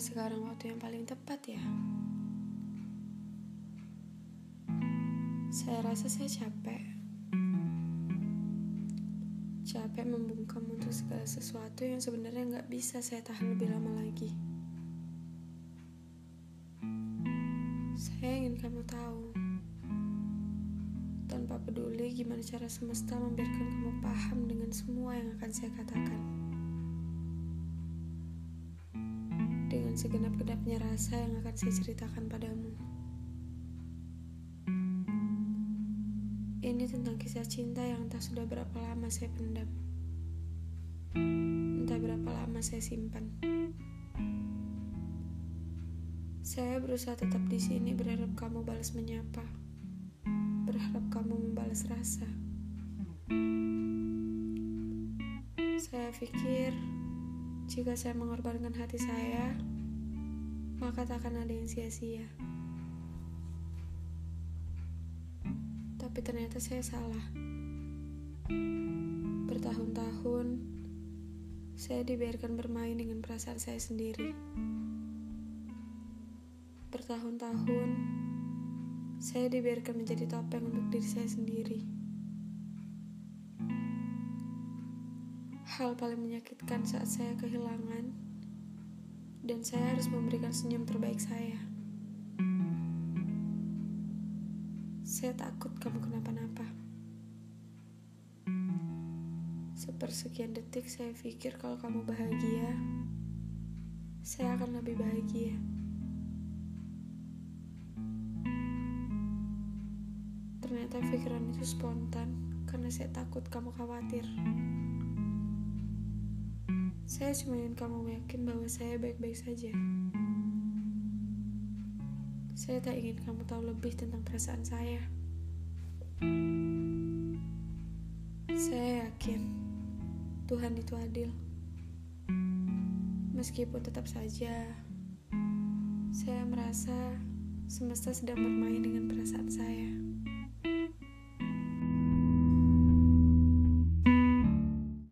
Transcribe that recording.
sekarang waktu yang paling tepat ya? Saya rasa saya capek. Capek membungkam untuk segala sesuatu yang sebenarnya nggak bisa saya tahan lebih lama lagi. Saya ingin kamu tahu, tanpa peduli gimana cara semesta membiarkan kamu paham dengan semua yang akan saya katakan. Dengan segenap-genapnya rasa yang akan saya ceritakan padamu. Ini tentang kisah cinta yang entah sudah berapa lama saya pendam. Entah berapa lama saya simpan. Saya berusaha tetap di sini berharap kamu balas menyapa. Berharap kamu membalas rasa. Saya pikir jika saya mengorbankan hati saya, maka tak akan ada yang sia-sia. Tapi ternyata saya salah. Bertahun-tahun, saya dibiarkan bermain dengan perasaan saya sendiri. Bertahun-tahun, saya dibiarkan menjadi topeng untuk diri saya sendiri. Hal paling menyakitkan saat saya kehilangan, dan saya harus memberikan senyum terbaik saya. Saya takut kamu kenapa-napa. Sepersekian detik saya pikir kalau kamu bahagia, saya akan lebih bahagia. Ternyata pikiran itu spontan karena saya takut kamu khawatir. Saya cuma ingin kamu yakin bahwa saya baik-baik saja. Saya tak ingin kamu tahu lebih tentang perasaan saya. Saya yakin Tuhan itu adil. Meskipun tetap saja saya merasa semesta sedang bermain dengan perasaan saya.